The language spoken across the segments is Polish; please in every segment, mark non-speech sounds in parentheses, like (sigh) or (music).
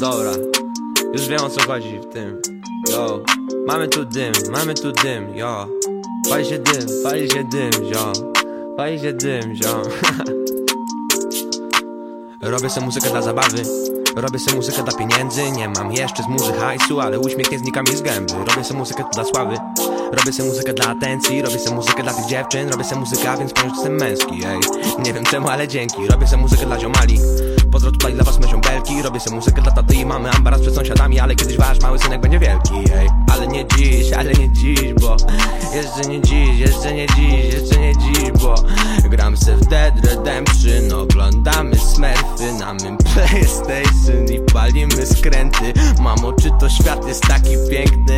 Dobra, już wiem o co chodzi w tym. Yo, mamy tu dym, mamy tu dym, yo. Pali się dym, pali się dym, yo. Pali się dym, yo. (laughs) Robię sobie muzykę dla zabawy Robię sobie muzykę dla pieniędzy Nie mam jeszcze z muzy hajsu Ale uśmiech nie znika mi z gęby Robię sobie muzykę dla sławy Robię sobie muzykę dla atencji Robię sobie muzykę dla tych dziewczyn Robię sobie muzykę, więc powiem, że jestem męski ej. Nie wiem czemu, ale dzięki Robię sobie muzykę dla ziomali Pozdro tutaj dla was me ziąbelki Robię sobie muzykę dla taty i mamy Ambaraz przed sąsiadami Ale kiedyś wasz mały synek będzie wielki ej. Ale nie dziś, ale nie dziś, bo Jeszcze nie dziś, jeszcze nie dziś, jeszcze nie dziś, bo Gram se w Dead Redemption Oglądamy smurfy na mym PlayStation I palimy skręty Mamo, czy to świat jest taki piękny?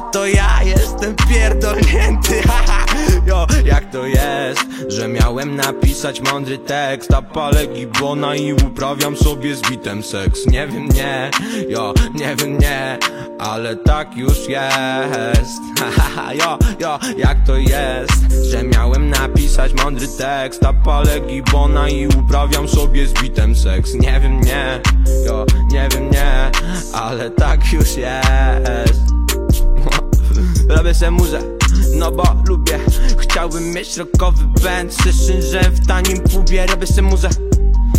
Czy to ja jestem pierdolnięty? (laughs) Haha, jo, jak to jest, że miałem napisać mądry tekst A palę gibona i uprawiam sobie z bitem seks? Nie wiem, nie, jo, nie wiem, nie. Ale tak już jest. (laughs) Haha, jo, jo, jak to jest, że miałem napisać mądry tekst A palę gibona i uprawiam sobie z bitem seks? Nie wiem, nie, jo, nie wiem, nie. Ale tak już jest Robię se muzę, no bo lubię Chciałbym mieć rockowy band. Session, że w tanim pubie Robię se muzę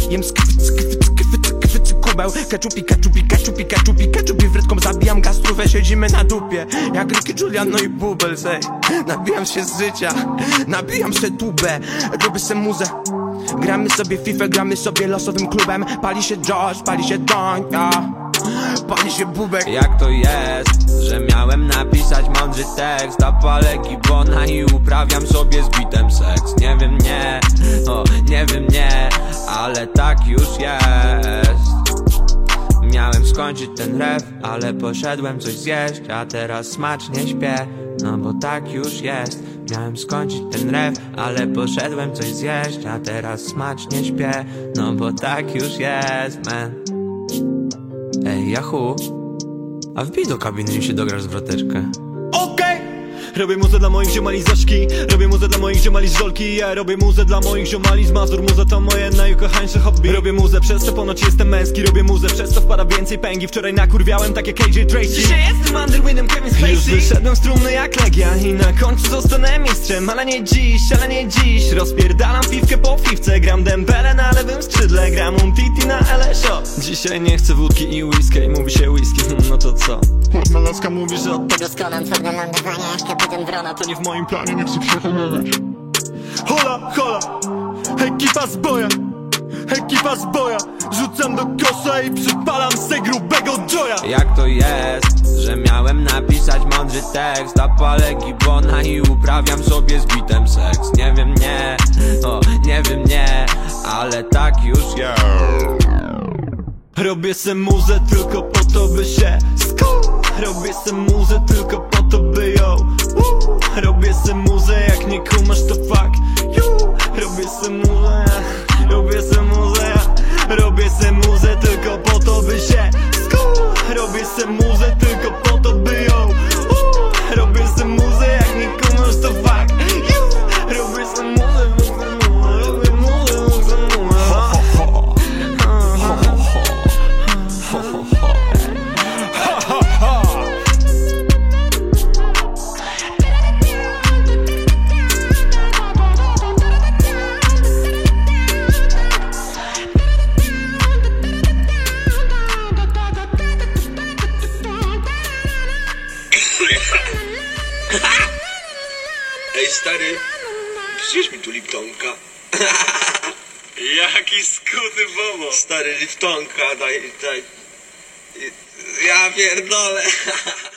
Jem skwyt, skwyt, skwyt, skwyt, kubeł. Keczupi, keczupi, keczupi, keczupi, keczupi Wredką zabijam gastrówę, siedzimy na dupie. Jak Ricky Julian, no i Bubbles, ej Nabijam się z życia, nabijam się tubę Robię se muzę Gramy sobie FIFA, gramy sobie losowym klubem. Pali się Josh, pali się Don, bubek. Jak to jest, że miałem napisać mądry tekst A palę gibona i uprawiam sobie z bitem seks? Nie wiem, nie, o, nie wiem, nie Ale tak już jest. Miałem skończyć ten ref, ale poszedłem coś zjeść A teraz smacznie śpię, no bo tak już jest. Miałem skończyć ten ref, ale poszedłem coś zjeść A teraz smacznie śpię, no bo tak już jest, man Ej, Yahoo A wbij do kabiny i się dograsz z wroteczkę. Okej! Robię muzę dla moich ziomali z Zośki Robię muzę dla moich ziomali z Żolki. Ja robię muzę dla moich ziomali z Mazur. Muza to moje najukochańsze hobby. Robię muzę, przez to ponoć jestem męski. Robię muzę, przez to wpada więcej pęgi. Wczoraj nakurwiałem tak jak AJ Tracy. Dzisiaj jestem Kevin Spacey. Już wyszedłem z trumny jak Legia I na końcu zostanę mistrzem Ale nie dziś, ale nie dziś. Rozpierdalam piwkę po piwce Gram dembele na lewym skrzydle Gram Umtiti na LSO Dzisiaj nie chcę wódki i whisky Mówi się whisky, hmm, no to co? Melaska mówi, że od tego Doskonam sobie lądowanie jak kapitan Wrona. to nie w moim planie, nie chcę przechowywać Hola, hola, ekipa z boja Ekipa z boja Rzucam do kosza i przypalam se grubego joya. Jak to jest, że miałem napisać mądry tekst A palę gibona i uprawiam sobie z bitem seks? Nie wiem, nie, o, nie wiem, nie Ale tak już jest. Robię se muzę tylko po to, by się sku Robię se muzę tylko po to, by ją! Robię se muzę, jak nie kumasz to fuck you. Robię se muzę, robię se muzę Robię se muzę tylko po to, by się Robię se muzę (laughs) Ej stary, przynieś mi tu Liptonka. (laughs) Jaki skuty bobo Stary Liptonka, daj, daj. Ja pierdolę. (laughs)